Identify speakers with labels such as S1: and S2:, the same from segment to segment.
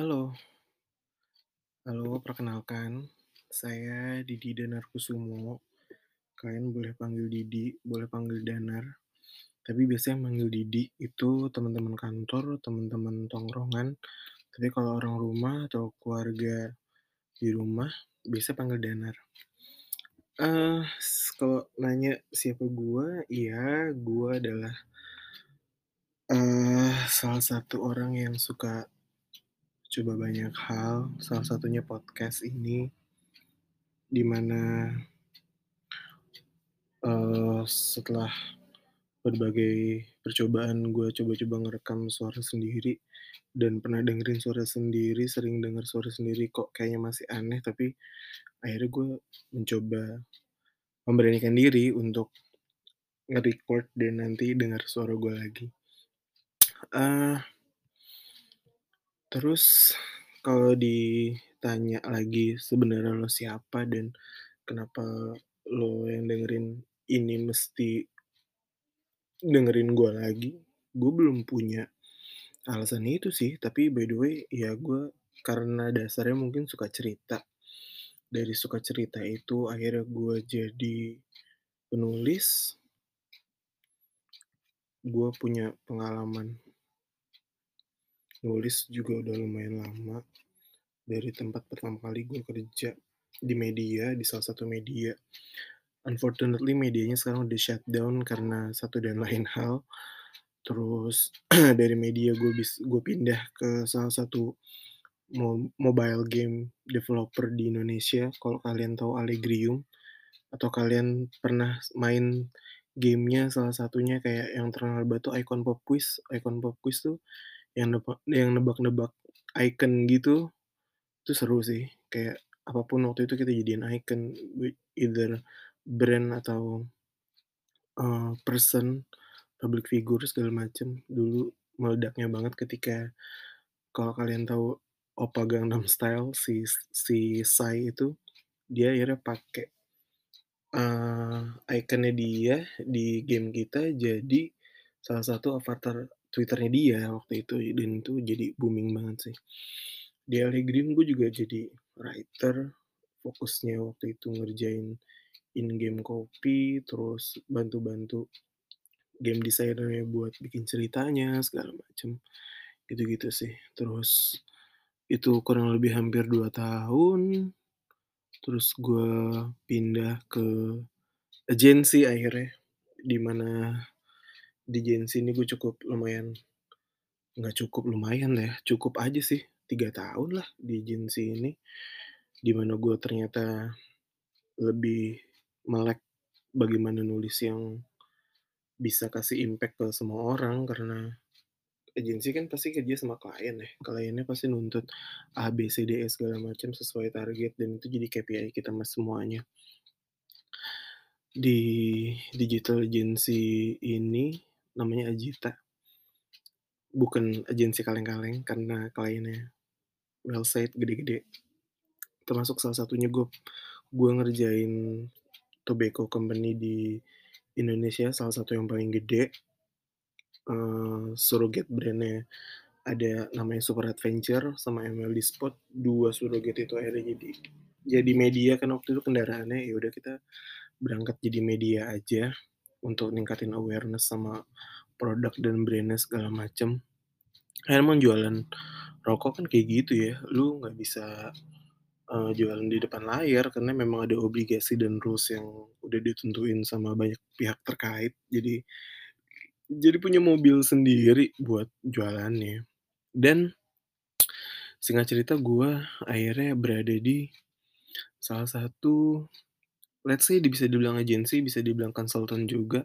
S1: Halo. Halo, perkenalkan, saya Didi Danarkusumo. Kalian boleh panggil Didi, boleh panggil Danar, tapi biasanya manggil Didi itu teman-teman kantor, teman-teman tongkrongan, tapi kalau orang rumah atau keluarga di rumah biasa panggil Danar. S kalau nanya siapa gua, iya, gua adalah eee, salah satu orang yang suka coba banyak hal, salah satunya podcast ini. Di mana eee, setelah berbagai percobaan gua coba-coba ngerekam suara sendiri, dan pernah dengerin suara sendiri, sering denger suara sendiri kok kayaknya masih aneh, tapi akhirnya gua mencoba memberanikan diri untuk nge-record dan nanti denger suara gua lagi. Eee terus kalau ditanya lagi sebenarnya lo siapa dan kenapa lo yang dengerin ini mesti dengerin gua lagi, gua belum punya alasan itu sih, tapi by the way, ya gua karena dasarnya mungkin suka cerita. Dari suka cerita itu akhirnya gua jadi penulis. Gua punya pengalaman nulis juga udah lumayan lama, dari tempat pertama kali gue kerja di media, di salah satu media. Unfortunately medianya sekarang udah shutdown karena satu dan lain hal. Terus dari media gue bis gue pindah ke salah satu mo mobile game developer di Indonesia, kalau kalian tahu Allegrium, atau kalian pernah main game-nya salah satunya kayak yang terkenal tuh Icon Pop Quiz. Icon Pop Quiz tuh yang nebe yang nebak-nebak icon gitu, itu seru sih. Kayak apa pun waktu itu kita jadiin icon, either brand atau eee, person, public figure segala macem. Dulu meledaknya banget ketika kalau kalian tahu Oppa Gangnam Style, si si Psy itu, dia akhirnya pakai eee, icon-nya dia di game kita jadi salah satu avatar Twitter-nya dia waktu itu, dan itu jadi booming banget sih. Di Allegrium gue juga jadi writer, fokusnya waktu itu ngerjain in-game copy, terus bantu-bantu game designer-nya buat bikin ceritanya segala macem, gitu-gitu sih. Terus itu kurang lebih hampir 2 tahun, terus gua pindah ke agensi akhirnya, di di agensi ini gue cukup lumayan nggak cukup lumayan ya, cukup aja sih, 3 tahun lah di agensi ini. Di mana gue ternyata lebih melek bagaimana nulis yang bisa kasih impact ke semua orang, karena agensi kan pasti kerja sama klien ya, kliennya pasti nuntut A, B, C, D, E segala macam sesuai target dan itu jadi KPI kita mas semuanya. Di digital agency ini namanya Agita. Bukan agensi kaleng-kaleng karena kliennya well said, gede-gede. Termasuk salah satunya gue gue ngerjain tobacco company di Indonesia, salah satu yang paling gede. Eee, surrogate brand-nya ada namanya Super Adventure sama MLD Sport, 2 surrogate itu akhirnya jadi jadi media kan waktu itu kendaraannya, ya udah kita berangkat jadi media aja untuk ningkatin awareness sama produk dan brand-nya segala macem. Kan emang jualan rokok kan kayak gitu ya, lu nggak bisa, eee, jualan di depan layar karena memang ada obligasi dan rules yang udah ditentuin sama banyak pihak terkait. Jadi jadi punya mobil sendiri buat jualannya. Dan singkat cerita gua akhirnya berada di salah satu let's say bisa dibilang agensi, bisa dibilang konsultan juga.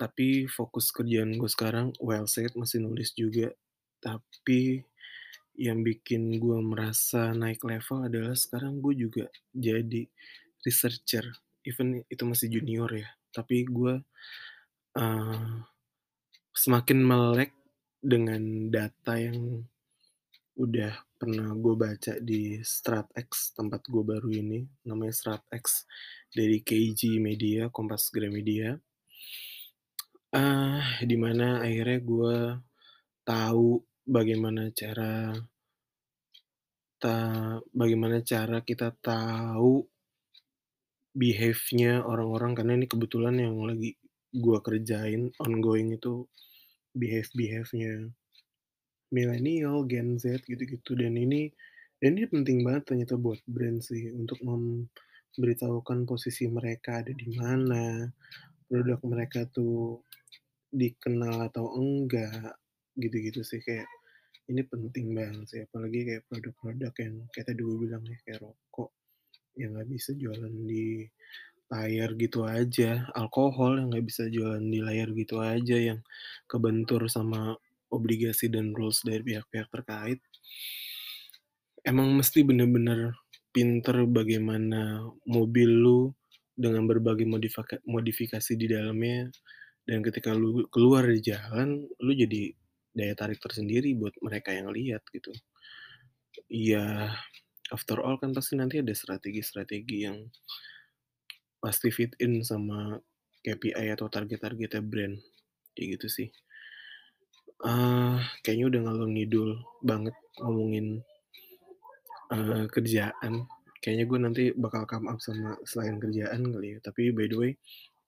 S1: Tapi fokus kerjaan gue sekarang well said masih nulis juga. Tapi yang bikin gue merasa naik level adalah sekarang gue juga jadi researcher, even itu masih junior ya, tapi gue, eee, semakin melek dengan data yang udah pernah gue baca di StratX, tempat gue baru ini, namanya StratX dari KG Media, Kompas Gramedia. Eee, di mana akhirnya gue tahu bagaimana cara ta bagaimana cara kita tahu behave-nya orang-orang karena ini kebetulan yang lagi gua kerjain ongoing itu behave-behave-nya milenial, Gen Z, gitu-gitu dan ini dan ini penting banget ternyata buat brand sih untuk memberitahukan posisi mereka ada di mana, produk mereka tuh dikenal atau enggak, gitu-gitu sih. Kayak ini penting banget sih, apalagi kayak produk-produk yang kayak tadi gua bilang ya, kayak rokok yang nggak bisa jualan di layar gitu aja, alkohol yang nggak bisa jualan di layar gitu aja, yang kebentur sama obligasi dan rules dari pihak-pihak terkait. Emang mesti bener-bener pinter bagaimana mobil lu dengan berbagai modifaka modifikasi di dalamnya, dan ketika lu keluar di jalan, lu jadi daya tarik tersendiri buat mereka yang lihat gitu. Iya, after all kan pasti nanti ada strategi-strategi yang pasti fit in sama KPI atau target-targetnya brand, kayak gitu sih. Eee, kayaknya udah ngalor ngidul banget ngomongin, eee, kerjaan. Kayaknya gua nanti bakal come up sama selain kerjaan kali ya. Tapi by the way,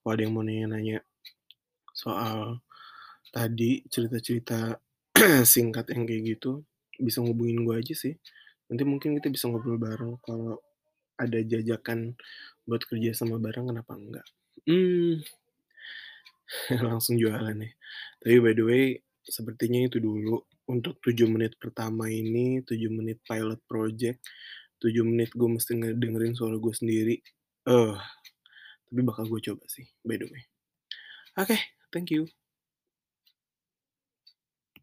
S1: kalau ada yang mau nanya-nanya soal tadi cerita-cerita singkat yang kayak gitu, bisa ngubungin gua aja sih. Nanti mungkin kita bisa ngobrol bareng kalau ada jajakan buat kerja sama bareng, kenapa enggak. Mmm, langsung jualan nih. Tapi by the way, sepertinya itu dulu untuk 7 menit pertama ini, 7 menit pilot project, 7 menit gua mesti ngedengerin suara gua sendiri, eh, tapi bakal gua coba sih by the way. Oke, thank you.